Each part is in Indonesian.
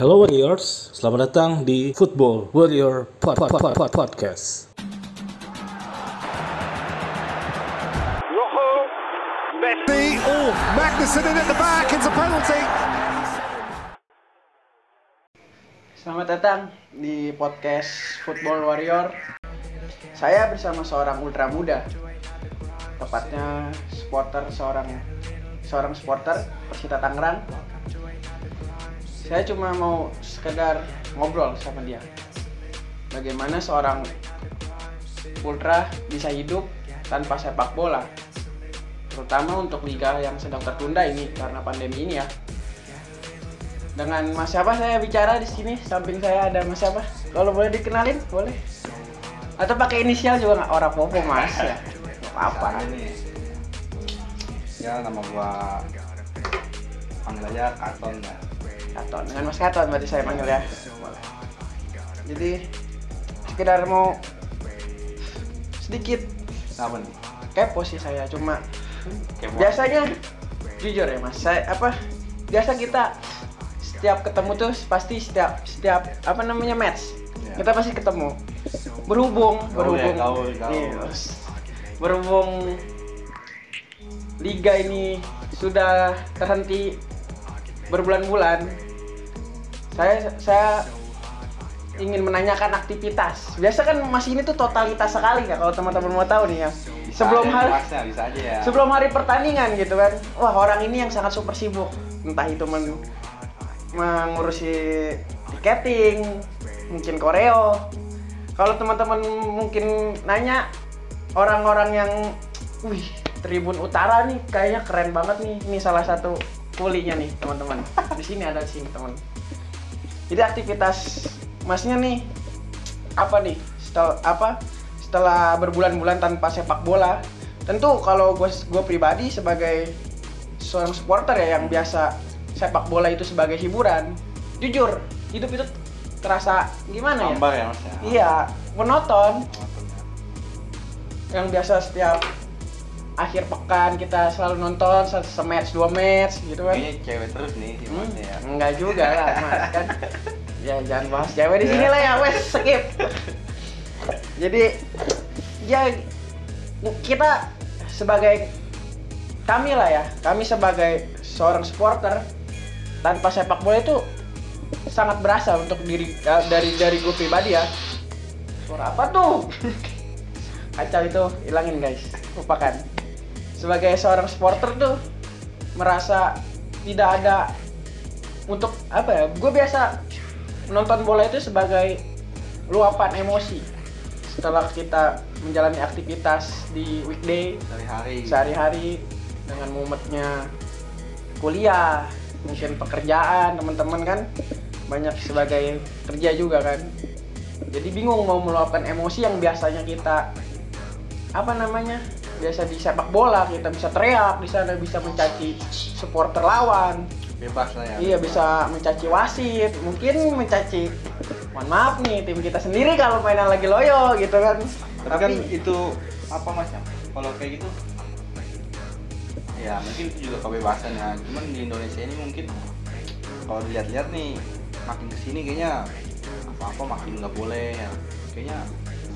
Hello Warriors, selamat datang di Football Warrior Pod Pod Pod Pod Podcast. Rojo, Messi. Oh, Magnussen in at the back. It's a penalty. Selamat datang di podcast Football Warrior. Saya bersama seorang ultra muda, tepatnya supporter seorang seorang supporter Persita Tangerang. Saya cuma mau sekedar ngobrol sama dia. Bagaimana seorang ultra bisa hidup tanpa sepak bola, terutama untuk liga yang sedang tertunda ini karena pandemi ini ya. Dengan Mas siapa saya bicara di sini? Samping saya ada Mas siapa? Kalau boleh dikenalin boleh. Atau pakai inisial juga nggak? Orang popo Mas ya? Apa-apa. Ya nama gua panggil aja Katon ya Katon dengan Mas Katon berarti saya panggil ya. Boleh jadi sekedar mau sedikit apa nih kepo sih saya. Cuma Kepo. biasanya jujur ya Mas saya apa biasa kita setiap ketemu tuh pasti setiap setiap apa namanya match Ya. kita pasti ketemu. Berhubung Gaul ya, berhubung. gaul, gaul. Iya, berhubung liga ini sudah terhenti berbulan-bulan saya saya ingin menanyakan aktivitas. Biasa kan masih ini tuh totalitas sekali ya kalau teman-teman mau tahu nih ya. Bisa sebelum aja hari bisa aja ya. sebelum hari pertandingan gitu kan. Wah orang ini yang sangat super sibuk. Entah itu men mengurusi tiketing mungkin koreo. Kalau teman-teman mungkin nanya orang-orang yang wih Tribun Utara nih kayaknya keren banget nih ini salah satu kulinya nih teman-teman. Di sini ada di sini teman. Jadi aktivitas masnya nih apa nih? Setelah apa? Setelah berbulan-bulan tanpa sepak bola tentu kalau gue gue pribadi sebagai seorang supporter ya yang biasa sepak bola itu sebagai hiburan jujur hidup itu terasa gimana ya? Hambar ya mas ya? Iya monoton. Yang biasa setiap akhir pekan kita selalu nonton se sematch dua match gitu kan. Kayaknya cewek terus nih si Hmm, ya. enggak juga lah mas kan. Ya jangan bahas cewek di sini lah ya wes skip. Jadi ya kita sebagai kami lah ya kami sebagai seorang supporter tanpa sepak bola itu sangat berasa untuk diri da- dari dari gue pribadi ya. Suara apa tuh? Kacau itu hilangin guys. Lupakan sebagai seorang supporter tuh merasa tidak ada untuk apa ya gue biasa menonton bola itu sebagai luapan emosi setelah kita menjalani aktivitas di weekday sehari-hari. sehari-hari dengan mumetnya kuliah mungkin pekerjaan teman-teman kan banyak sebagai kerja juga kan. Jadi bingung mau meluapkan emosi yang biasanya kita apa namanya biasa di sepak bola kita bisa teriak di sana bisa mencaci supporter lawan. Bebas lah ya. Iya bisa mencaci wasit mungkin mencaci mohon maaf nih tim kita sendiri kalau mainan lagi loyo gitu kan. Tapi kan itu apa mas ya kalau kayak gitu? Ya mungkin itu juga kebebasan ya. Cuman di Indonesia ini mungkin kalau dilihat-lihat nih makin ke sini kayaknya apa-apa makin nggak boleh ya. Kayaknya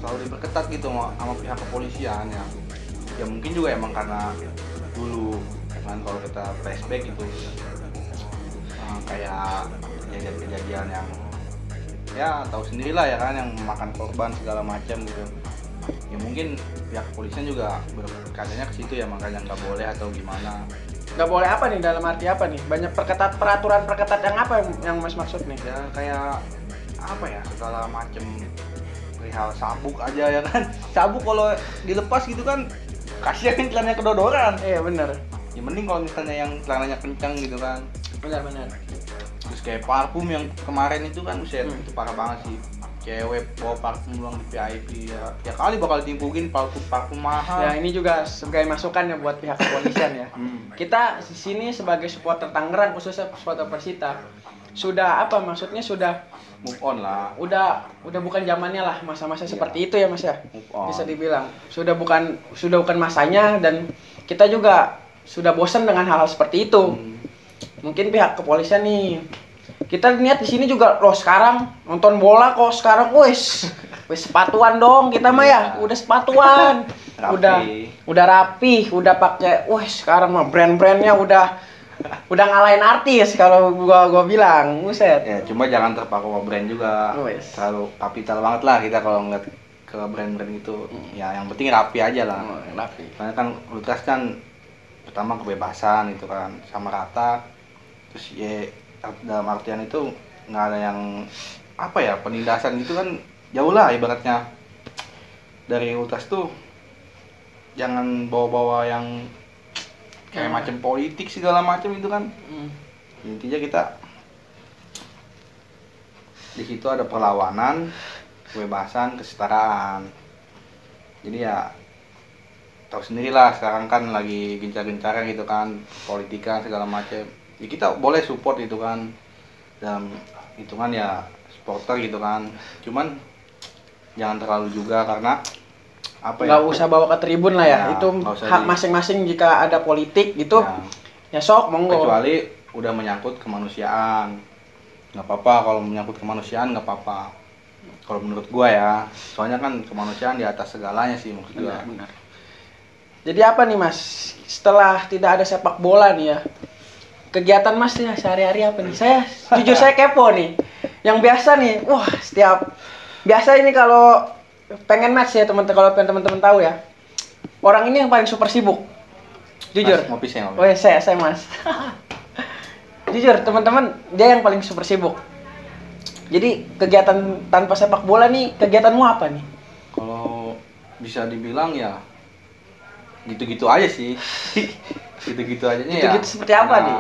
selalu diperketat gitu sama, sama pihak kepolisian ya ya mungkin juga emang karena dulu kan kalau kita flashback gitu eh, kayak kejadian-kejadian yang ya tahu sendirilah ya kan yang memakan korban segala macam gitu. Ya mungkin pihak kepolisian juga berkatanya ke situ ya makanya nggak boleh atau gimana. Nggak boleh apa nih dalam arti apa nih? Banyak perketat peraturan perketat yang apa yang, yang mas maksud nih? Ya kayak apa ya segala macam perihal sabuk aja ya kan. Sabuk kalau dilepas gitu kan kasihan celananya kedodoran. Iya bener. Ya mending kalau misalnya yang celananya kencang gitu kan. Bener bener. Terus kayak parfum yang kemarin itu kan buset Hmm. itu parah banget sih. Cewek bawa parfum doang di VIP ya. Ya kali bakal ditimpukin parfum parfum mahal. Ya ini juga sebagai masukan ya buat pihak kepolisian ya. Hmm. kita di sini sebagai supporter Tangerang khususnya supporter Persita sudah apa maksudnya sudah move on lah udah udah bukan zamannya lah masa-masa Iya. seperti itu ya mas ya move on bisa dibilang sudah bukan sudah bukan masanya dan kita juga sudah bosan dengan hal-hal seperti itu Hmm. mungkin pihak kepolisian nih kita lihat di sini juga loh sekarang nonton bola kok sekarang wes wes sepatuan dong kita mah ya Iya. udah sepatuan Rapi. udah udah rapi udah pakai wes sekarang mah brand-brandnya udah udah ngalahin artis kalau gua gua bilang buset. Ya cuma jangan terpaku sama brand juga. Wes. terlalu kapital banget lah kita kalau ngeliat ke brand-brand itu ya yang penting rapi aja lah. Oh, rapi. Karena kan Ultras kan pertama kebebasan gitu kan sama rata. Terus ya dalam artian itu nggak ada yang apa ya penindasan gitu kan jauh lah ibaratnya. Dari Ultras tuh jangan bawa-bawa yang kayak Hmm. macam politik segala macam itu kan Hmm. intinya kita di situ ada perlawanan kebebasan kesetaraan jadi ya tahu sendirilah sekarang kan lagi gencar-gencarnya gitu kan politika segala macam ya kita boleh support itu kan dalam hitungan ya supporter gitu kan cuman jangan terlalu juga karena apa ya nggak usah bawa ke tribun lah ya, Ya, itu hak di- masing-masing jika ada politik gitu Ya, ya sok monggo kecuali udah menyangkut kemanusiaan nggak apa-apa kalau menyangkut kemanusiaan nggak apa-apa kalau menurut gua ya soalnya kan kemanusiaan di atas segalanya sih maksud gua Benar, benar. Jadi apa nih Mas? Setelah tidak ada sepak bola nih ya. Kegiatan Mas ya sehari-hari apa nih? Saya jujur saya kepo nih. Yang biasa nih, wah setiap biasa ini kalau pengen match ya teman-teman kalau pengen teman-teman tahu ya. Orang ini yang paling super sibuk. Jujur. Mas, ngopi saya ngopi Oh ya saya saya Mas. Jujur teman-teman dia yang paling super sibuk. Jadi kegiatan tanpa sepak bola nih kegiatanmu apa nih? kalau bisa dibilang ya gitu-gitu aja sih gitu-gitu aja ya Gitu-gitu seperti apa Nah, nih?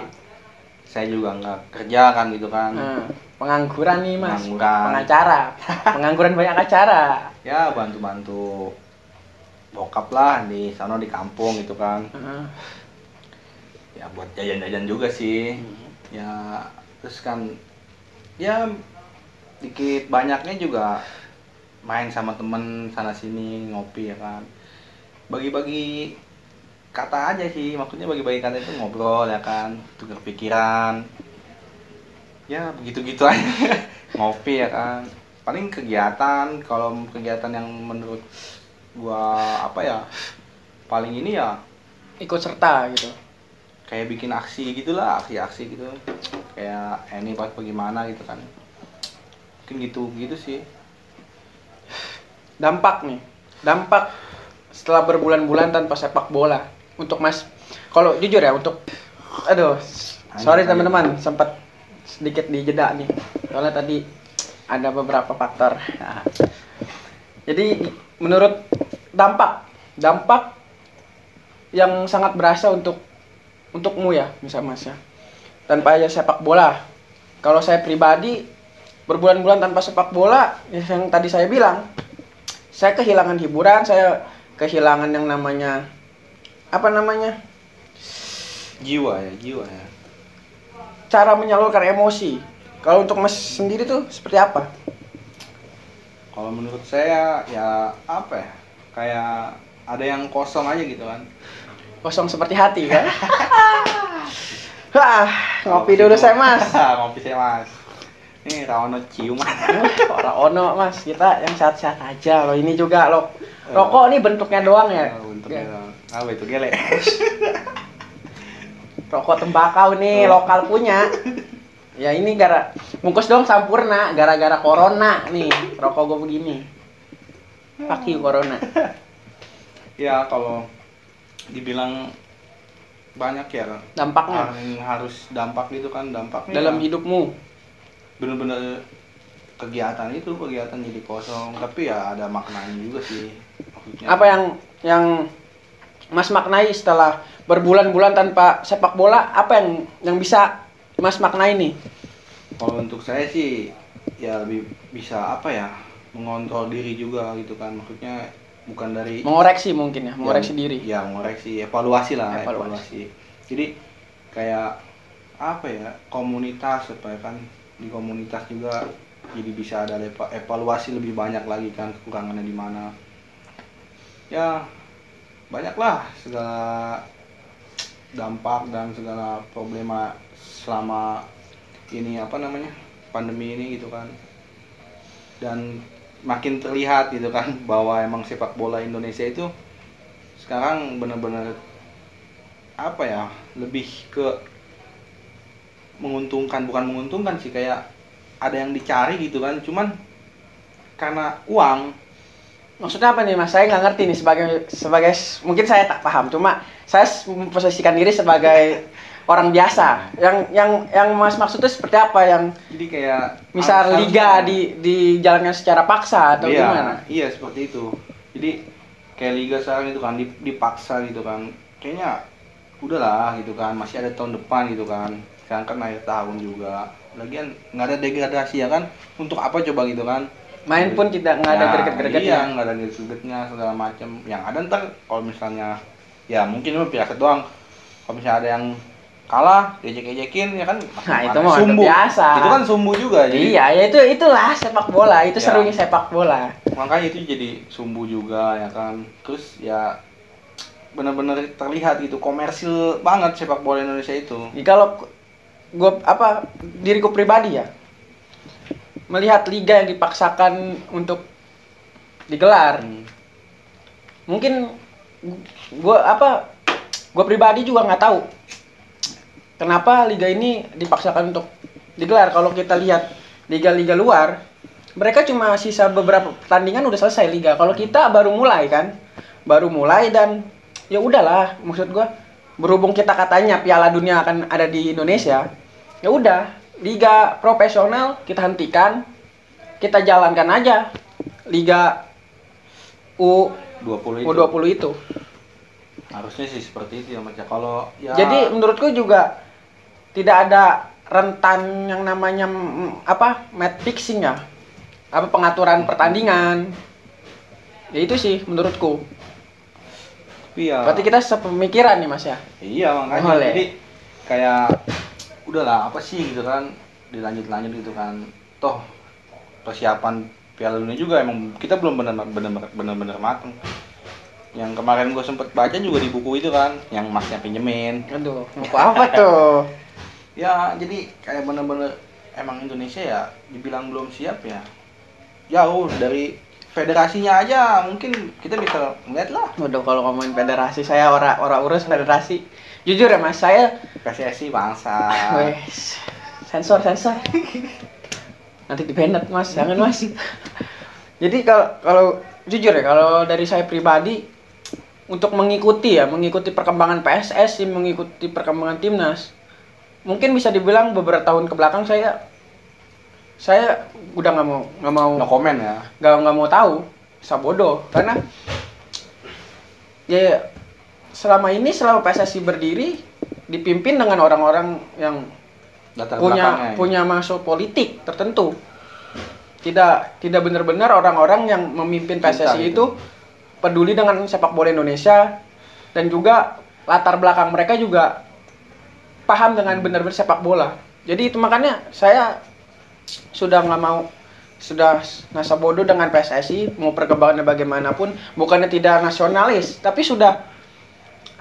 Saya juga nggak kerja kan gitu kan. Nah, pengangguran nih mas, Pengangguran. pengacara, pengangguran banyak acara. ya bantu-bantu bokap lah di sana di kampung gitu kan. Heeh. ya buat jajan-jajan juga sih. Ya terus kan ya dikit banyaknya juga main sama temen sana sini ngopi ya kan. Bagi-bagi kata aja sih maksudnya bagi-bagi kata itu ngobrol ya kan tukar pikiran. Ya begitu-gitu aja. Ngopi ya kan. Paling kegiatan kalau kegiatan yang menurut gua apa ya paling ini ya Ikut serta gitu. kayak bikin aksi gitulah aksi-aksi gitu. Kayak ini pas bagaimana gitu kan. Mungkin gitu gitu sih. Dampak nih, dampak setelah berbulan-bulan tanpa sepak bola untuk mas. Kalau jujur ya untuk, aduh, sorry teman-teman sempat sedikit dijeda nih. Soalnya tadi ada beberapa faktor. Nah, Jadi menurut dampak, dampak yang sangat berasa untuk untukmu ya, bisa Mas ya. Tanpa aja sepak bola. Kalau saya pribadi berbulan-bulan tanpa sepak bola, ya yang tadi saya bilang, saya kehilangan hiburan, saya kehilangan yang namanya apa namanya? jiwa ya jiwa ya cara menyalurkan emosi. Kalau untuk Mas sendiri tuh seperti apa? kalau menurut saya ya apa ya kayak ada yang kosong aja gitu kan Kosong seperti hati kan? Wah, ngopi dulu saya Mas. ngopi saya mas ini Rawono ciuman Orang ono Mas, kita yang sehat-sehat aja loh. Ini juga loh. Rokok nih bentuknya doang ya. Oh, bentuknya apa itu gele Rokok tembakau nih lokal punya. Ya ini gara bungkus dong sampurna gara-gara corona nih. Rokok gue begini. Fuck you corona. ya kalau dibilang banyak ya Dampaknya yang harus dampak gitu kan dampaknya dalam ya hidupmu. bener-bener kegiatan itu kegiatan jadi kosong tapi ya ada maknanya juga sih maksudnya Apa yang yang Mas maknai setelah berbulan-bulan tanpa sepak bola? Apa yang yang bisa Mas maknai nih? kalau untuk saya sih ya lebih bisa apa ya mengontrol diri juga gitu kan maksudnya bukan dari Mengoreksi mungkin ya, mengoreksi ya, diri. ya mengoreksi evaluasi lah Evaluasi. evaluasi. jadi kayak apa ya komunitas supaya kan di komunitas juga jadi bisa ada eva- evaluasi lebih banyak lagi kan kekurangannya di mana ya banyaklah segala dampak dan segala problema selama ini apa namanya pandemi ini gitu kan. Dan makin terlihat gitu kan bahwa emang sepak bola Indonesia itu sekarang benar-benar apa ya lebih ke menguntungkan. Bukan menguntungkan sih kayak ada yang dicari gitu kan. Cuman karena uang Maksudnya apa nih mas? Saya nggak ngerti nih sebagai sebagai mungkin saya tak paham. Cuma saya memposisikan diri sebagai orang biasa. Yang yang yang mas maksudnya seperti apa? Yang jadi kayak misal liga harusnya- di dijalankan secara paksa atau iya, gimana? Iya seperti itu. Jadi kayak liga sekarang itu kan dip- dipaksa gitu kan. Kayaknya udahlah gitu kan masih ada tahun depan gitu kan. Sekarang kan akhir tahun juga. Lagian nggak ada degradasi ya kan. Untuk apa coba gitu kan? Main pun tidak nggak ada Nah, greget-gregetnya. Iya, nggak ada greget-gregetnya segala macam. Yang ada ntar kalau misalnya ya mungkin cuma biasa doang. Kalau misalnya ada yang kalah, ejek-ejekin ya kan. Nah, itu mah sumbu. biasa. Itu kan sumbu juga. Jadi Iya, ya itu itulah sepak bola. Itu Ya. serunya sepak bola. makanya itu jadi sumbu juga ya kan terus ya benar-benar terlihat gitu komersil banget sepak bola Indonesia itu Ya, kalau gue apa diriku pribadi ya melihat liga yang dipaksakan untuk digelar. Hmm. mungkin gue apa gue pribadi juga nggak tahu kenapa liga ini dipaksakan untuk digelar. Kalau kita lihat liga-liga luar mereka cuma sisa beberapa pertandingan udah selesai liga. Kalau kita baru mulai kan baru mulai dan ya udahlah maksud gue berhubung kita katanya Piala Dunia akan ada di Indonesia ya udah liga profesional kita hentikan kita jalankan aja liga U 20 itu U20 itu. harusnya sih seperti itu ya Mas ya. kalau ya Jadi menurutku juga tidak ada rentan yang namanya apa match fixing ya. Apa pengaturan pertandingan. Ya itu sih menurutku. tapi ya Berarti kita sepemikiran nih Mas ya. iya makanya jadi kayak udahlah apa sih? gitu kan. Dilanjut-lanjut gitu kan. Toh persiapan Piala Dunia juga emang kita belum benar-benar benar-benar matang yang kemarin gue sempet baca juga di buku itu kan yang masnya pinjemin. Aduh, buku apa tuh? ya jadi kayak bener-bener emang Indonesia ya dibilang belum siap ya. Jauh dari federasinya aja mungkin kita bisa ngeliat lah. Waduh, kalau ngomongin federasi saya ora ora urus federasi. Jujur ya Mas, saya PSSI bangsa. Wes, sensor sensor. Nanti di banned mas, jangan mas. Jadi kalau kalau jujur ya, kalau dari saya pribadi untuk mengikuti ya, mengikuti perkembangan PSS, mengikuti perkembangan timnas, mungkin bisa dibilang beberapa tahun ke belakang saya saya udah nggak mau nggak mau no comment ya. nggak nggak mau tahu sabodo karena ya selama ini selama PSSI berdiri dipimpin dengan orang-orang yang latar punya ya. punya masuk politik tertentu tidak tidak benar-benar orang-orang yang memimpin Cinta PSSI gitu. itu peduli dengan sepak bola Indonesia dan juga latar belakang mereka juga paham dengan benar-benar sepak bola jadi itu makanya saya sudah nggak mau sudah nasa bodoh dengan PSSI mau perkembangannya bagaimanapun bukannya tidak nasionalis tapi sudah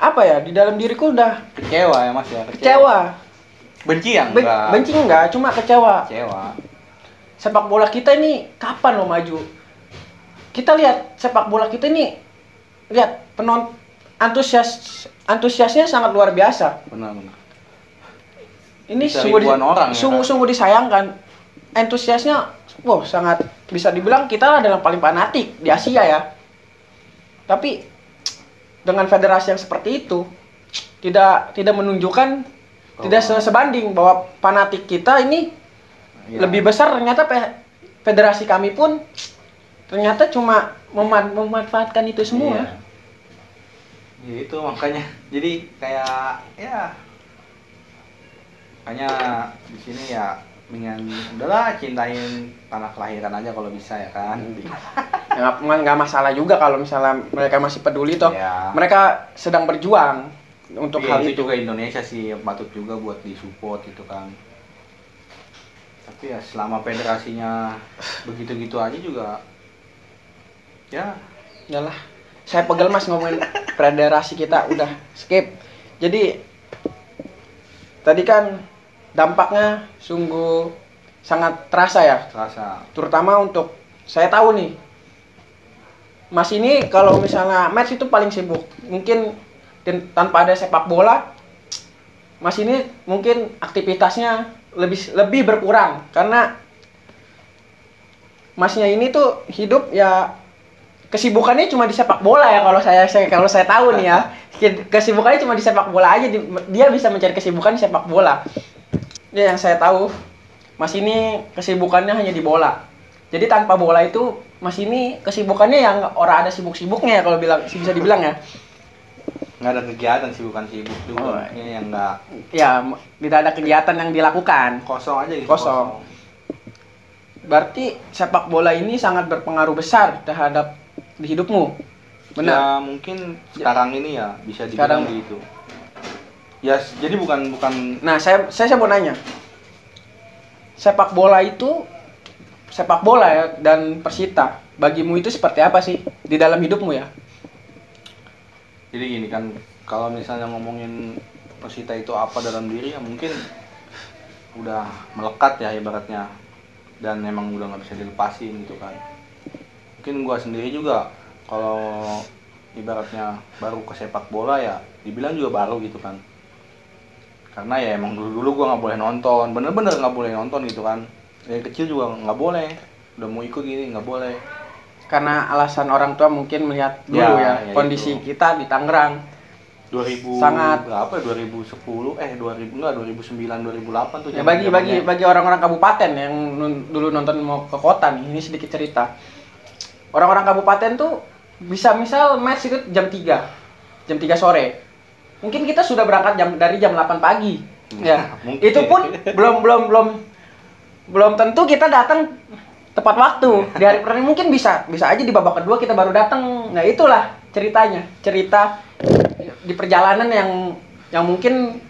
apa ya di dalam diriku udah kecewa ya mas ya? Kecewa. Benci yang Ben- enggak. benci enggak cuma kecewa. Kecewa. Sepak bola kita ini kapan lo maju? Kita lihat sepak bola kita ini lihat penon antusias antusiasnya sangat luar biasa. Benar-benar ini Bisa sungguh di- orang ya, sungguh kan? sungguh disayangkan. Antusiasnya wow sangat bisa dibilang kita adalah paling fanatik di Asia ya. Tapi dengan federasi yang seperti itu tidak tidak menunjukkan tidak Oh. se- sebanding bahwa fanatik kita ini Iya. lebih besar ternyata federasi kami pun ternyata cuma meman- memanfaatkan itu semua. Iya. Ya, itu makanya jadi kayak ya makanya di sini ya dengan udahlah cintain tanah kelahiran aja kalau bisa ya kan Ya, nggak nggak masalah juga kalau misalnya mereka masih peduli toh. Iya. Mereka sedang berjuang untuk Tapi hal itu juga Indonesia sih patut juga buat disupport gitu kan tapi ya selama federasinya begitu-gitu aja juga ya Yalah. Saya pegel Mas ngomongin federasi kita udah skip. Jadi tadi kan dampaknya sungguh sangat terasa ya. Terasa. Terutama untuk saya tahu nih Mas ini kalau misalnya match itu paling sibuk. Mungkin dan tanpa ada sepak bola Mas ini mungkin aktivitasnya lebih lebih berkurang. Karena Masnya ini tuh hidup ya kesibukannya cuma di sepak bola ya kalau saya, saya kalau saya tahu nih ya. Kesibukannya cuma di sepak bola aja di- dia bisa mencari kesibukan di sepak bola ya yang saya tahu Mas ini kesibukannya hanya di bola. Jadi tanpa bola itu Mas ini kesibukannya yang orang ada sibuk-sibuknya ya kalau bilang bisa dibilang ya. Nggak ada kegiatan sih bukan sibuk Oh, juga ini yang nggak ya tidak ada kegiatan yang dilakukan. Kosong aja gitu Kosong. berarti sepak bola ini sangat berpengaruh besar terhadap di hidupmu. Benar? Ya mungkin sekarang ini ya bisa Sekarang- dibilang gitu ya jadi bukan bukan Nah, saya, saya saya mau nanya. Sepak bola itu sepak bola ya dan Persita bagimu itu seperti apa sih di dalam hidupmu ya? jadi gini kan kalau misalnya ngomongin Persita itu apa dalam diri ya mungkin udah melekat ya ibaratnya dan emang udah nggak bisa dilepasin gitu kan mungkin gua sendiri juga kalau ibaratnya baru ke sepak bola ya dibilang juga baru gitu kan karena ya emang dulu dulu gua nggak boleh nonton bener-bener nggak boleh nonton gitu kan dari kecil juga nggak boleh udah mau ikut gini nggak boleh Karena alasan orang tua mungkin melihat dulu Ya, ya, ya kondisi itu. kita di Tangerang. 2000 Sangat. berapa ya 2010 eh 2000 enggak 2009 2008 tuh Ya bagi bagi zamannya. bagi orang-orang kabupaten yang nun- dulu nonton mau ke kota nih, ini sedikit cerita. Orang-orang kabupaten tuh bisa misal match itu jam 3. Jam 3 sore. Mungkin kita sudah berangkat jam dari jam 8 pagi. Ya. Mungkin. itu pun belum belum belum belum tentu kita datang tepat waktu. Di hari pertandingan mungkin bisa bisa aja di babak kedua kita baru datang. Nah, itulah ceritanya. Cerita di perjalanan yang yang mungkin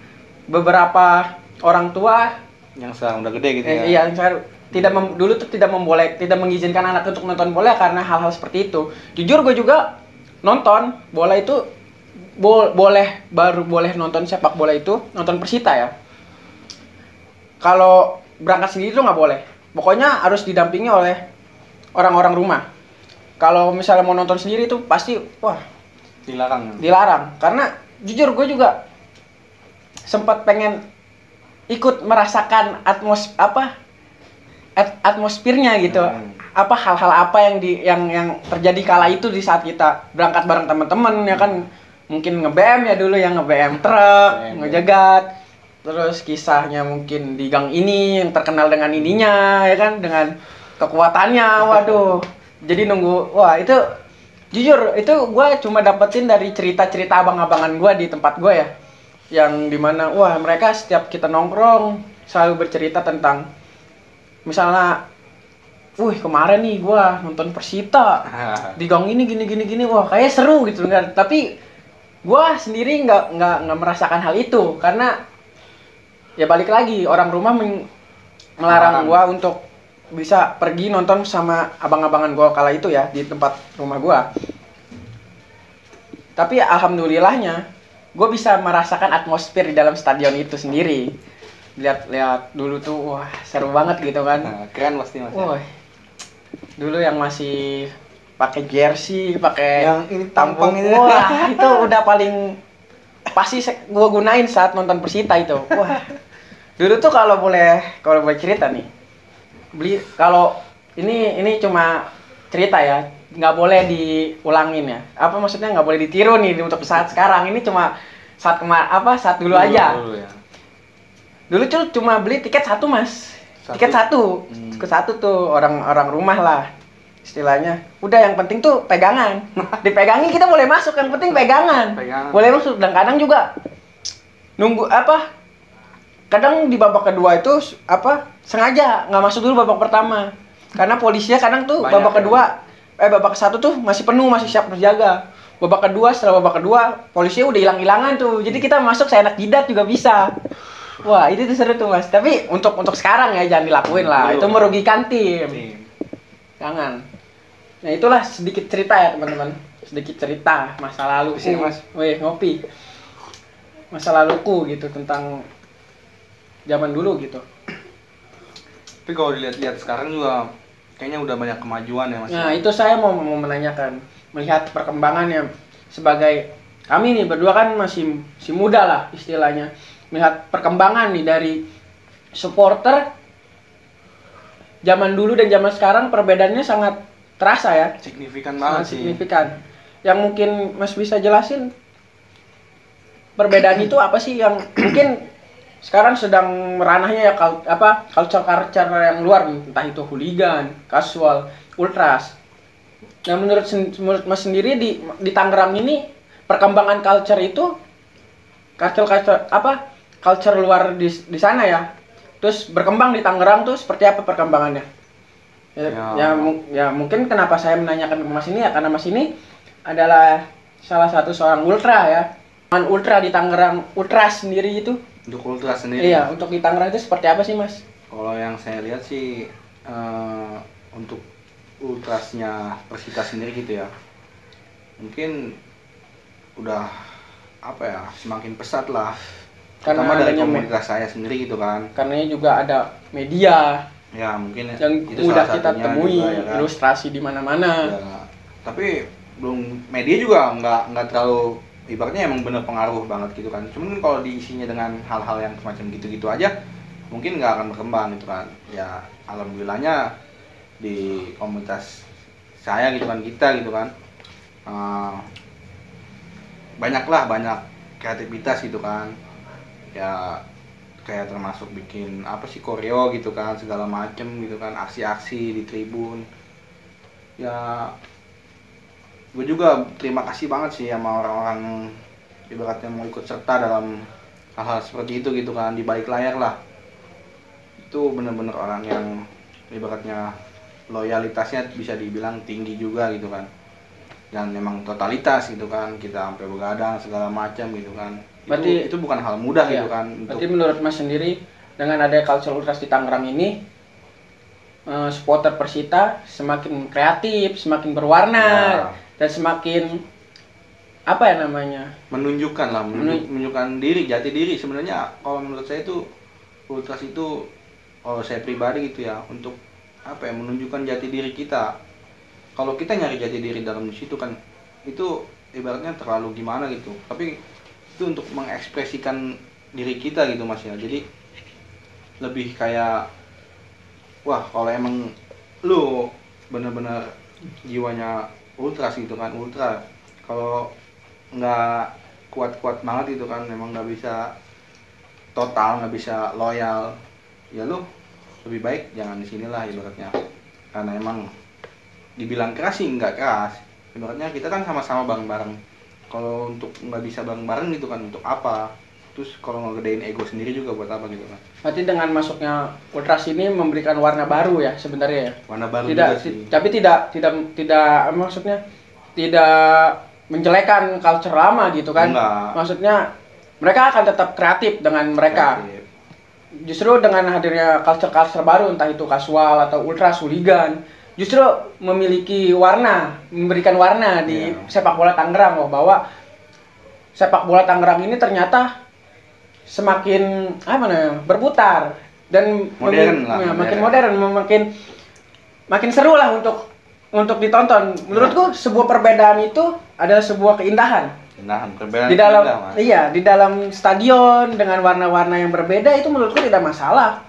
beberapa orang tua yang sekarang udah gede gitu Eh, ya iya, saya tidak mem- dulu tuh tidak memboleh, tidak mengizinkan anak untuk nonton bola karena hal-hal seperti itu. Jujur gue juga nonton bola itu bol- boleh baru boleh nonton sepak bola itu nonton Persita ya. Kalau berangkat sendiri tuh nggak boleh. Pokoknya harus didampingi oleh orang-orang rumah. Kalau misalnya mau nonton sendiri tuh pasti wah dilarang dilarang karena jujur gue juga sempat pengen ikut merasakan atmos apa at- atmosfernya gitu Hmm. apa hal-hal apa yang di yang yang terjadi kala itu di saat kita berangkat bareng teman-teman ya kan mungkin nge-BM ya dulu yang nge-BM truk BM, ngejegat. Terus kisahnya mungkin di gang ini yang terkenal dengan ininya ya kan? Dengan kekuatannya waduh. Jadi nunggu wah itu jujur itu gue cuma dapetin dari cerita-cerita abang-abangan gue di tempat gue ya. Yang di mana wah mereka setiap kita nongkrong selalu bercerita tentang misalnya wih kemarin nih gue nonton Persita di gang ini gini gini gini wah kayak seru gitu kan. Tapi gue sendiri nggak nggak nggak merasakan hal itu. Karena ya balik lagi orang rumah melarang gue untuk bisa pergi nonton sama abang-abangan gue kala itu ya di tempat rumah gue tapi alhamdulillahnya gue bisa merasakan atmosfer di dalam stadion itu sendiri. Lihat-lihat dulu tuh wah seru banget gitu kan. Nah, keren pasti mas ya. Dulu yang masih pakai jersey, pakai Yang ini tampang ini. Wah, itu udah paling pasti gua gunain saat nonton Persita itu. Wah. Dulu tuh kalau boleh kalau boleh cerita nih. Beli kalau ini ini cuma cerita ya, nggak boleh diulangin ya. Apa maksudnya nggak boleh ditiru nih untuk saat sekarang. Ini cuma saat kemar apa saat dulu, aja. dulu ya. Dulu tuh cuma beli tiket satu mas, Satu. tiket satu, Hmm. tiket satu tuh orang-orang rumah lah istilahnya. Udah yang penting tuh pegangan, dipegangi kita boleh masuk, yang penting pegangan, Pegangan. boleh masuk. Dan kadang juga nunggu apa? Kadang di babak kedua itu apa sengaja nggak masuk dulu babak pertama, karena polisinya kadang tuh Banyak babak ya. kedua, eh babak satu tuh masih penuh masih siap berjaga. Babak kedua setelah babak kedua polisinya udah hilang-hilangan tuh, jadi kita masuk seenak jidat juga bisa. Wah, itu tuh seru tuh mas. Tapi untuk untuk sekarang ya jangan dilakuin lah. Belum. Itu merugikan tim. Nih, Jangan. Nah itulah sedikit cerita ya teman-teman. Sedikit cerita masa lalu. Di sini, Mas. Wih ngopi. Masa laluku gitu tentang zaman dulu gitu. Tapi kalau dilihat-lihat sekarang juga kayaknya udah banyak kemajuan ya Mas. Nah, itu saya mau mau menanyakan melihat perkembangannya sebagai kami nih berdua kan masih masih muda lah istilahnya. Melihat perkembangan nih dari supporter zaman dulu dan zaman sekarang perbedaannya sangat terasa ya. Signifikan Sangat banget sih. signifikan. Yang mungkin Mas bisa jelasin perbedaan itu apa sih yang mungkin sekarang sedang meranahnya ya apa culture culture yang luar nih, entah itu hooligan, casual, ultras. Nah menurut menurut Mas sendiri di di Tangerang ini perkembangan culture itu culture culture apa culture luar di di sana ya. Terus berkembang di Tangerang tuh seperti apa perkembangannya? Ya, Ya. ya, ya mungkin kenapa saya menanyakan ke Mas ini ya karena Mas ini adalah salah satu seorang ultra ya. Man ultra di Tangerang, ultra sendiri itu. Untuk ultra sendiri. Iya, untuk di Tangerang itu seperti apa sih, Mas? Kalau yang saya lihat sih eh, untuk ultrasnya Persita sendiri gitu ya. Mungkin udah apa ya semakin pesat lah. Karena Terutama dari komunitas saya sendiri gitu kan. Karena juga ada media Ya mungkin yang itu mudah salah kita temui, juga, ya kan. ilustrasi di mana-mana. Ya, tapi belum media juga nggak nggak terlalu ibaratnya emang bener pengaruh banget gitu kan. Cuman kalau diisinya dengan hal-hal yang semacam gitu-gitu aja mungkin nggak akan berkembang gitu kan. Ya alhamdulillahnya di komunitas saya gitu kan kita gitu kan eh, banyak lah banyak kreativitas gitu kan. Ya kayak termasuk bikin apa sih koreo gitu kan segala macem gitu kan aksi-aksi di tribun. Ya gue juga terima kasih banget sih sama orang-orang ibaratnya mau ikut serta dalam hal-hal seperti itu gitu kan di balik layar lah. Itu bener-bener orang yang ibaratnya loyalitasnya bisa dibilang tinggi juga gitu kan. Dan memang totalitas gitu kan kita sampai begadang segala macam gitu kan Berarti- itu, itu bukan hal mudah Iya. gitu kan untuk Berarti menurut Mas sendiri dengan ada culture ultras di Tangerang ini eh, supporter Persita semakin kreatif, semakin berwarna Ya. dan semakin apa ya namanya? menunjukkan lah menunjuk- Menun- menunjukkan diri jati diri sebenarnya kalau menurut saya itu ultras itu kalau saya pribadi gitu ya untuk apa ya menunjukkan jati diri kita kalau kita nyari jati diri dalam situ kan itu ibaratnya terlalu gimana gitu tapi itu untuk mengekspresikan diri kita gitu mas ya. Jadi lebih kayak wah kalau emang lu bener-bener jiwanya ultras gitu kan ultra. Kalau nggak kuat-kuat banget gitu kan memang nggak bisa total nggak bisa loyal ya lu lebih baik jangan di sinilah ibaratnya. Karena emang dibilang keras sih nggak keras. Ibaratnya kita kan sama-sama bareng-bareng kalau untuk nggak bisa bareng-bareng gitu kan untuk apa terus kalau ngegedein ego sendiri juga buat apa gitu kan Berarti dengan masuknya ultras ini memberikan warna baru ya sebenarnya ya. warna baru tidak juga sih tapi tidak tidak tidak maksudnya tidak menjelekan culture lama gitu kan Enggak. maksudnya mereka akan tetap kreatif dengan mereka Kreatif. justru dengan hadirnya culture culture baru entah itu kasual atau ultra hooligan justru memiliki warna memberikan warna di Iya. sepak bola Tangerang loh bahwa sepak bola Tangerang ini ternyata semakin apa namanya berputar dan Modern lah, ya, makin modern. modern makin makin seru lah untuk untuk ditonton menurutku sebuah perbedaan itu adalah sebuah keindahan Nah, perbedaan di dalam indah, Mas. iya di dalam stadion dengan warna-warna yang berbeda itu menurutku tidak masalah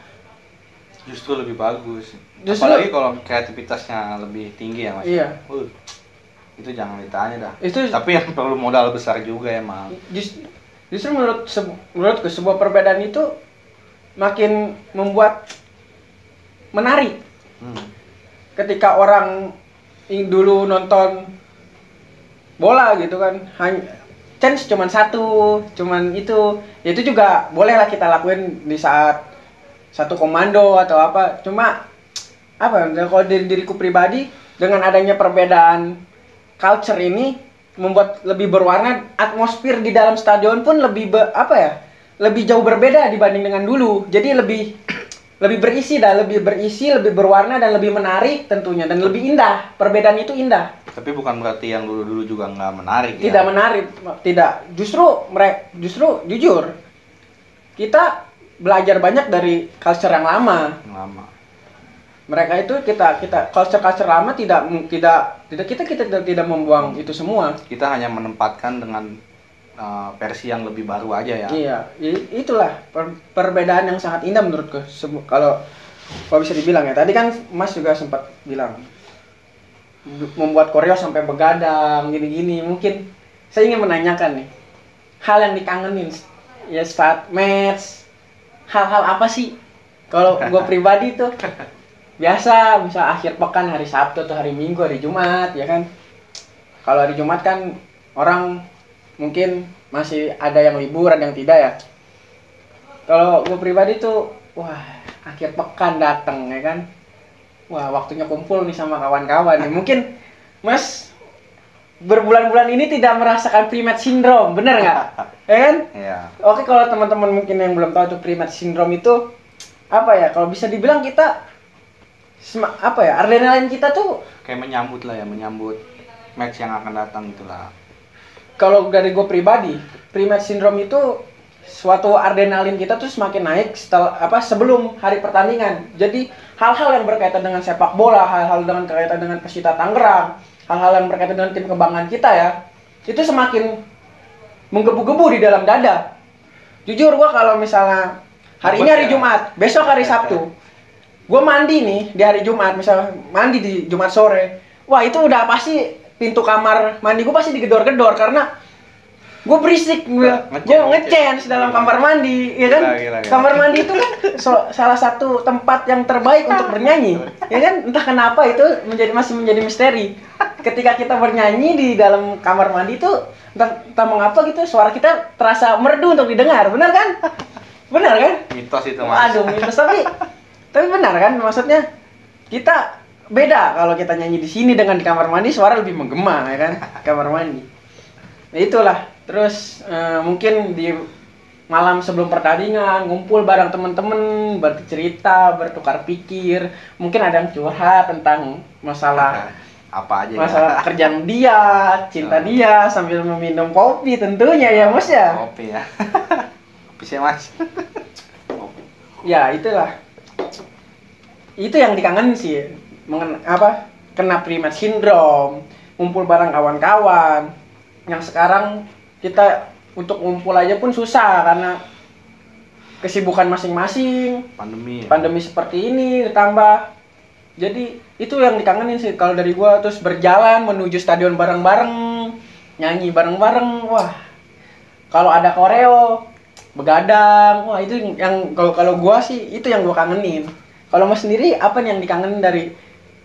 justru lebih bagus Justru- apalagi kalau kreativitasnya lebih tinggi ya mas. Iya. Uh, itu jangan ditanya dah. Itu- tapi yang perlu modal besar juga emang Jus- justru menurut se- menurutku sebuah perbedaan itu makin membuat menarik. Hmm. ketika orang yang dulu nonton bola gitu kan hanya chance cuman satu cuman itu. Ya itu juga boleh lah kita lakuin di saat satu komando atau apa. Cuma apa? Ya, kalau diri diriku pribadi dengan adanya perbedaan culture ini membuat lebih berwarna atmosfer di dalam stadion pun lebih be- apa ya? Lebih jauh berbeda dibanding dengan dulu. Jadi lebih lebih berisi dah lebih berisi lebih berwarna dan lebih menarik tentunya. Dan lebih indah. Perbedaan itu indah. Tapi bukan berarti yang dulu dulu juga nggak menarik tidak ya menarik. Tidak. Justru mereka justru jujur kita belajar banyak dari culture yang lama. Lama mereka itu kita kita culture culture lama tidak tidak tidak kita kita tidak, tidak membuang itu semua. Kita hanya menempatkan dengan uh, versi yang lebih baru aja ya. Iya itulah per- perbedaan yang sangat indah menurutku. Sebu- kalau kalau bisa dibilang ya. Tadi kan Mas juga sempat bilang membuat koreo sampai begadang gini-gini. Mungkin saya ingin menanyakan nih hal yang dikangenin ya saat match hal-hal apa sih? Kalau gue pribadi tuh biasa bisa akhir pekan hari Sabtu atau hari Minggu hari Jumat ya kan? Kalau hari Jumat kan orang mungkin masih ada yang libur ada yang tidak ya. Kalau gue pribadi tuh wah akhir pekan datang ya kan? Wah waktunya kumpul nih sama kawan-kawan nih. Mungkin Mas berbulan-bulan ini tidak merasakan pre-match syndrome bener nggak? Ya kan? Iya. Oke kalau teman-teman mungkin yang belum tahu itu pre-match syndrome itu apa ya? Kalau bisa dibilang kita apa ya? Adrenalin kita tuh kayak menyambut lah ya menyambut match yang akan datang itulah kalau dari gue pribadi, pre-match syndrome itu suatu adrenalin kita tuh semakin naik setelah apa sebelum hari pertandingan. Jadi hal-hal yang berkaitan dengan sepak bola, hal-hal dengan kaitan dengan Persita Tangerang, hal-hal yang berkaitan dengan tim kebanggaan kita ya, itu semakin menggebu-gebu di dalam dada. Jujur gua kalau misalnya hari ini hari Jumat, besok hari Sabtu, gue mandi nih di hari Jumat, misalnya mandi di Jumat sore, wah itu udah pasti pintu kamar mandi gue pasti digedor-gedor karena gue berisik gue gue di dalam kamar mandi ya kan? Gila, gila, gila. kamar mandi itu kan so- salah satu tempat yang terbaik untuk bernyanyi ya kan? Entah kenapa itu menjadi masih menjadi misteri. Ketika kita bernyanyi di dalam kamar mandi itu entah, entah mengapa gitu suara kita terasa merdu untuk didengar benar kan? Benar kan? Mitos itu mas. Aduh, mitos tapi tapi benar kan? Maksudnya kita beda kalau kita nyanyi di sini dengan di kamar mandi suara lebih menggema ya kan? Kamar mandi. Nah, itulah. Terus eh, mungkin di malam sebelum pertandingan ngumpul bareng temen-temen bercerita, bertukar pikir, mungkin ada yang curhat tentang masalah apa aja masalah ya pekerjaan dia, cinta dia sambil meminum kopi tentunya ya Mas ya. kopi ya. Kopi sih mas. Ya itulah itu yang dikangenin sih. Mengen apa kena primat syndrome ngumpul bareng kawan-kawan. Yang sekarang kita untuk ngumpul aja pun susah karena kesibukan masing-masing. Pandemi ya. pandemi seperti ini ditambah. Jadi itu yang dikangenin sih. Kalau dari gua terus berjalan menuju stadion bareng-bareng nyanyi bareng-bareng wah. Kalau ada koreo begadang wah itu yang kalau kalau gua sih itu yang gua kangenin kalau mas sendiri apa nih yang dikangenin dari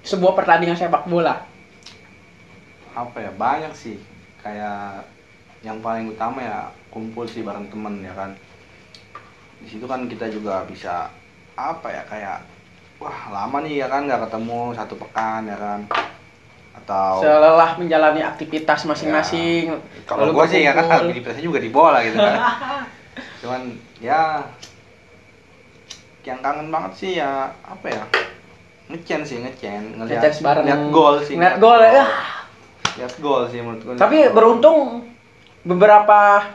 sebuah pertandingan sepak bola? Apa ya? Banyak sih. Kayak yang paling utama ya kumpul sih bareng temen ya kan? Di situ kan kita juga bisa apa ya kayak wah lama nih ya kan? Nggak ketemu satu pekan ya kan? Atau selelah menjalani aktivitas masing-masing kalau lalu gue sih ya kan aktivitasnya juga di bola gitu kan. Cuman ya yang kangen banget sih ya apa ya ngecen sih ngecen ngeliat Ngecen bareng. ngeliat gol sih Ngeliat gol, ya. lihat gol sih menurut gue Tapi beruntung beberapa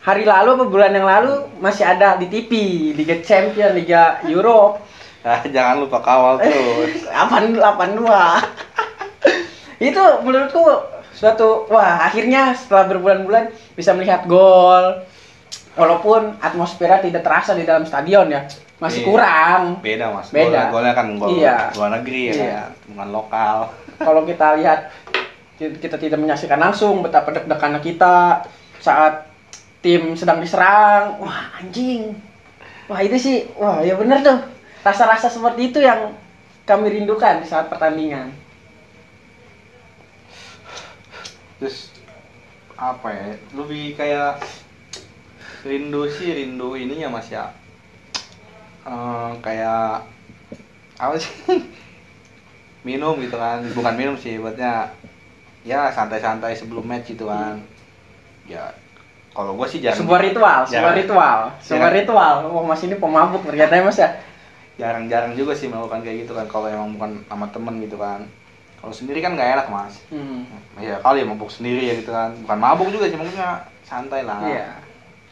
hari lalu, beberapa bulan yang lalu masih ada di TV, Liga Champion, Liga Euro. Ah, jangan lupa kawal terus 82. Itu menurutku suatu wah akhirnya setelah berbulan-bulan bisa melihat gol. Walaupun atmosfernya tidak terasa di dalam stadion ya. Masih Iya. kurang. beda mas Beda. golnya, golnya kan gol Iya. luar negeri ya Iya. kan bukan lokal Kalau kita lihat kita tidak menyaksikan langsung betapa deg-degannya kita saat tim sedang diserang. Wah, anjing. Wah, itu sih wah ya bener tuh. Rasa-rasa seperti itu yang kami rindukan di saat pertandingan. terus apa ya lebih kayak rindu sih rindu ininya mas ya Eh, kayak apa sih minum gitu kan bukan minum sih buatnya ya santai-santai sebelum match gitu kan ya kalau gue sih jarang Sebuah ritual, sebuah Jarang. ritual, sebuah ritual. Wah, Mas ini pemabuk ternyata ya, Mas ya. jarang-jarang juga sih melakukan kayak gitu kan kalau emang bukan sama temen gitu kan kalau sendiri kan nggak enak mas Hmm. ya kali ya mabuk sendiri ya gitu kan bukan mabuk juga sih maksudnya santai lah Iya.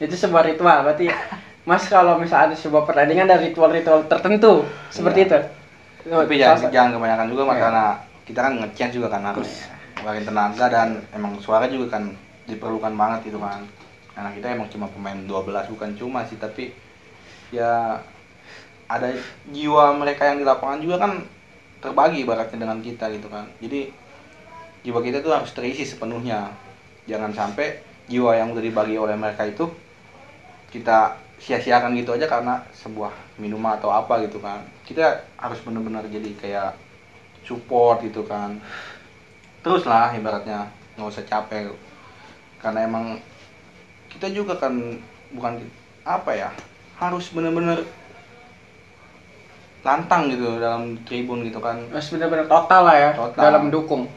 Itu sebuah ritual. Berarti Mas kalau misalnya ada sebuah pertandingan ada ritual-ritual tertentu seperti Iya. itu. tapi jangan jangan kebanyakan juga mas Iya. karena kita kan ngechance juga kan harus ngeluarin tenaga dan emang suara juga kan diperlukan banget itu kan karena kita emang cuma pemain 12 bukan cuma sih tapi ya ada jiwa mereka yang di lapangan juga kan terbagi ibaratnya dengan kita gitu kan jadi jiwa kita tuh harus terisi sepenuhnya jangan sampai jiwa yang udah dibagi oleh mereka itu kita sia-siakan gitu aja karena sebuah minuman atau apa gitu kan. Kita harus benar-benar jadi kayak support gitu kan. Terus lah ibaratnya nggak usah capek. Karena emang kita juga kan bukan apa ya harus benar-benar lantang gitu dalam tribun gitu kan. Harus benar-benar total lah ya Total. dalam mendukung.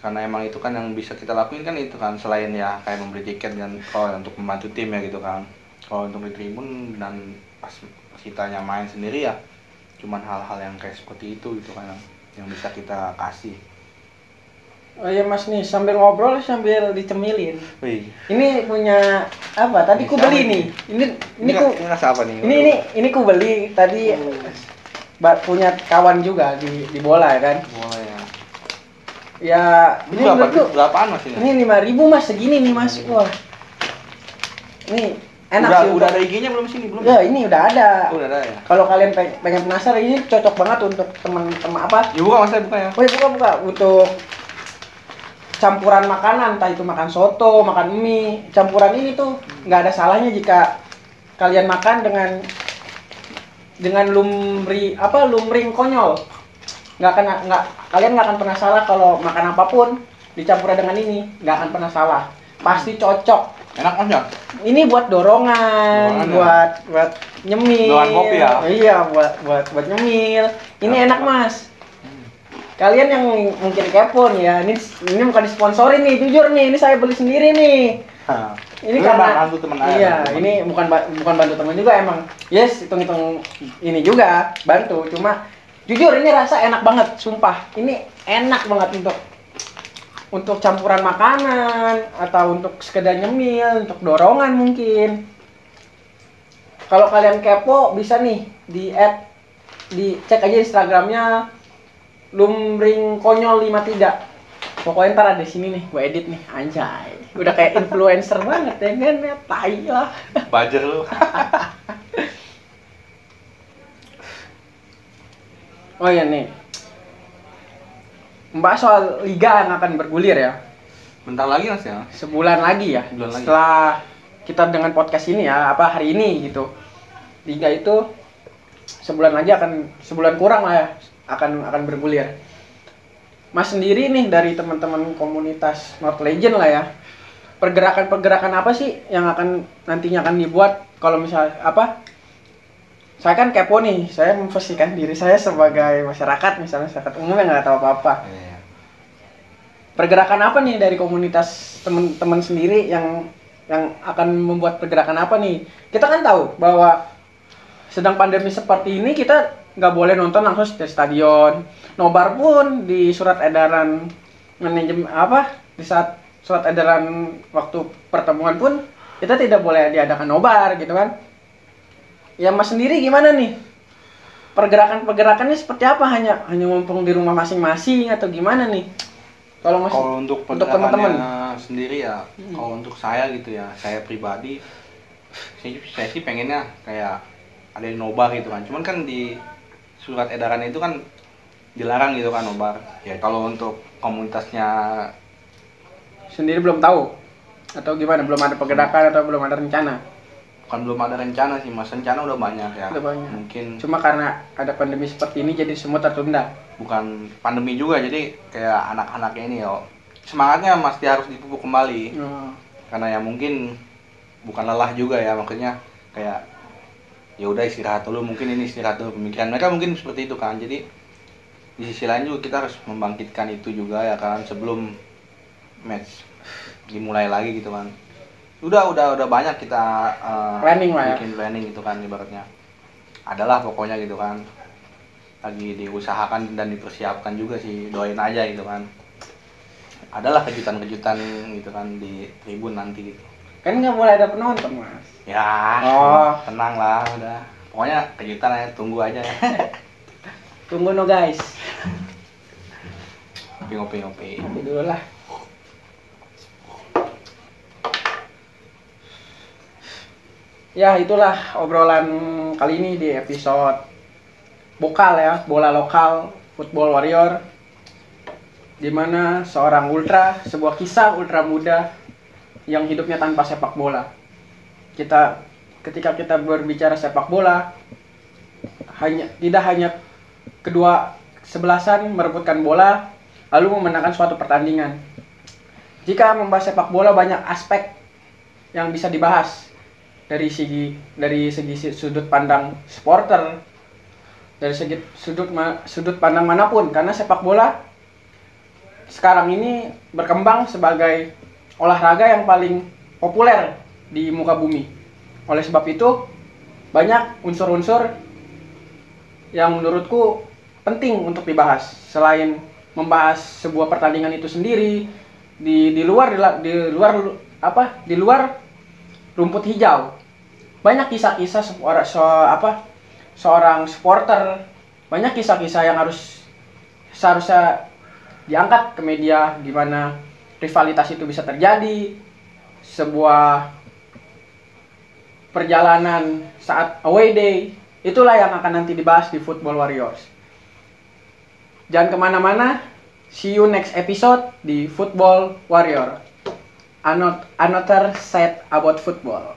karena emang itu kan yang bisa kita lakuin kan itu kan selain ya kayak membeli tiket dan kalau untuk membantu tim ya gitu kan kalau untuk di tribun dan pas kitanya main sendiri ya cuman hal-hal yang kayak seperti itu gitu kan yang, yang bisa kita kasih Oh iya mas nih sambil ngobrol sambil dicemilin. Wih, Ini punya apa? Tadi ku Ini beli siapa nih. Ini ini ini, ku ini apa nih? ini ini ini ku beli tadi ba- punya kawan juga di di bola ya kan. Boleh ya. Ya ini berapa? Berapaan mas ini? ini lima ribu mas segini nih mas. Wah. Ini enak udah, sih. udah ada IG-nya belum sini belum? Ya ini udah ada. Oh, udah ada ya. Kalau kalian pe- pengen penasaran ini cocok banget untuk teman-teman apa? Ya buka mas, buka ya. Oh iya buka buka untuk campuran makanan, entah itu makan soto, makan mie, campuran ini tuh nggak ada salahnya jika kalian makan dengan dengan lumri apa lumring konyol. Nggak akan nggak kalian nggak akan pernah salah kalau makan apa pun dicampur dengan ini nggak akan pernah salah. Pasti cocok. Enak mas ya? Ini buat dorongan, Dorongan ya? buat buat nyemil. Dorongan kopi ya? Iya, buat buat buat nyemil. Ini Enak enak, Mas. Kalian yang mungkin kepo nih ya, ini ini bukan disponsori nih, jujur nih, ini saya beli sendiri nih. Hah. Ini Lu karena bantu temen aja, Iya, temen. ini bukan bukan bantu teman juga emang. Yes, hitung-hitung ini juga bantu, cuma jujur ini rasa enak banget, sumpah. Ini enak banget untuk untuk campuran makanan atau untuk sekedar nyemil, untuk dorongan mungkin. Kalau kalian kepo bisa nih di add di cek aja Instagramnya lumring konyol 53 pokoknya ntar ada di sini nih gue edit nih. Anjay. Udah kayak influencer banget ya kan? Ya tai lah. Bajer lu. oh iya nih Mbak soal liga yang akan bergulir ya. Bentar lagi mas ya. sebulan lagi ya. Sebulan lagi. setelah kita dengan podcast ini ya apa hari ini gitu. Liga itu sebulan lagi akan sebulan kurang lah ya akan akan bergulir. Mas sendiri nih dari teman-teman komunitas North Legend lah ya pergerakan-pergerakan apa sih yang akan nantinya akan dibuat? Kalau misal apa saya kan kepo nih saya memposisikan diri saya sebagai masyarakat misalnya masyarakat umum yang nggak tahu apa-apa Iya. pergerakan apa nih dari komunitas teman-teman sendiri yang yang akan membuat pergerakan apa nih? Kita kan tahu bahwa sedang pandemi seperti ini kita nggak boleh nonton langsung di stadion. Nobar pun di surat edaran manajemen apa di saat surat edaran waktu pertemuan pun kita tidak boleh diadakan nobar gitu kan. Ya Mas sendiri gimana nih? Pergerakan-pergerakannya seperti apa? Hanya hanya ngumpul di rumah masing-masing atau gimana nih? Kalau Mas Kalau untuk teman-teman. sendiri ya, kalau untuk saya gitu ya, saya pribadi, saya, saya sih pengennya kayak ada yang nobar gitu kan. Cuman kan di surat edaran itu kan dilarang gitu kan nobar. Ya kalau untuk komunitasnya sendiri belum tahu atau gimana belum ada pergerakan atau belum ada rencana kan belum ada rencana sih mas. Rencana udah banyak ya. Udah banyak. Mungkin cuma karena ada pandemi seperti ini jadi semua tertunda bukan pandemi juga jadi kayak anak-anaknya ini yo semangatnya masih harus dipupuk kembali. Oh, karena ya mungkin bukan lelah juga ya makanya kayak ya udah istirahat dulu mungkin ini istirahat dulu pemikiran mereka mungkin seperti itu kan jadi di sisi lain juga kita harus membangkitkan itu juga ya kan sebelum match dimulai lagi gitu kan udah udah udah banyak kita uh, Planning lah ya. bikin planning gitu kan ibaratnya adalah pokoknya gitu kan lagi diusahakan dan dipersiapkan juga sih doain aja gitu kan adalah kejutan-kejutan gitu kan di tribun nanti gitu kan nggak boleh ada penonton mas ya Oh. tenang lah udah pokoknya kejutan aja tunggu aja Tunggu no guys. ngopi ngopi ngopi Nanti dulu lah. Ya itulah obrolan kali ini di episode Bokal ya, bola lokal, Football Warrior. Di mana seorang ultra, sebuah kisah ultra muda yang hidupnya tanpa sepak bola. Kita ketika kita berbicara sepak bola hanya tidak hanya kedua sebelasan merebutkan bola lalu memenangkan suatu pertandingan. Jika membahas sepak bola banyak aspek yang bisa dibahas dari segi dari segi sudut pandang supporter, dari segi sudut ma- sudut pandang mana pun karena sepak bola sekarang ini berkembang sebagai olahraga yang paling populer di muka bumi. Oleh sebab itu banyak unsur-unsur yang menurutku penting untuk dibahas selain membahas sebuah pertandingan itu sendiri di di luar di, di luar apa di luar rumput hijau. Banyak kisah-kisah seorang so, apa seorang supporter. Banyak kisah-kisah yang harus seharusnya diangkat ke media di mana rivalitas itu bisa terjadi. Sebuah perjalanan saat away day itulah yang akan nanti dibahas di Football Warriors. Jangan ke mana-mana see you next episode di Football Warrior Anot- another set about football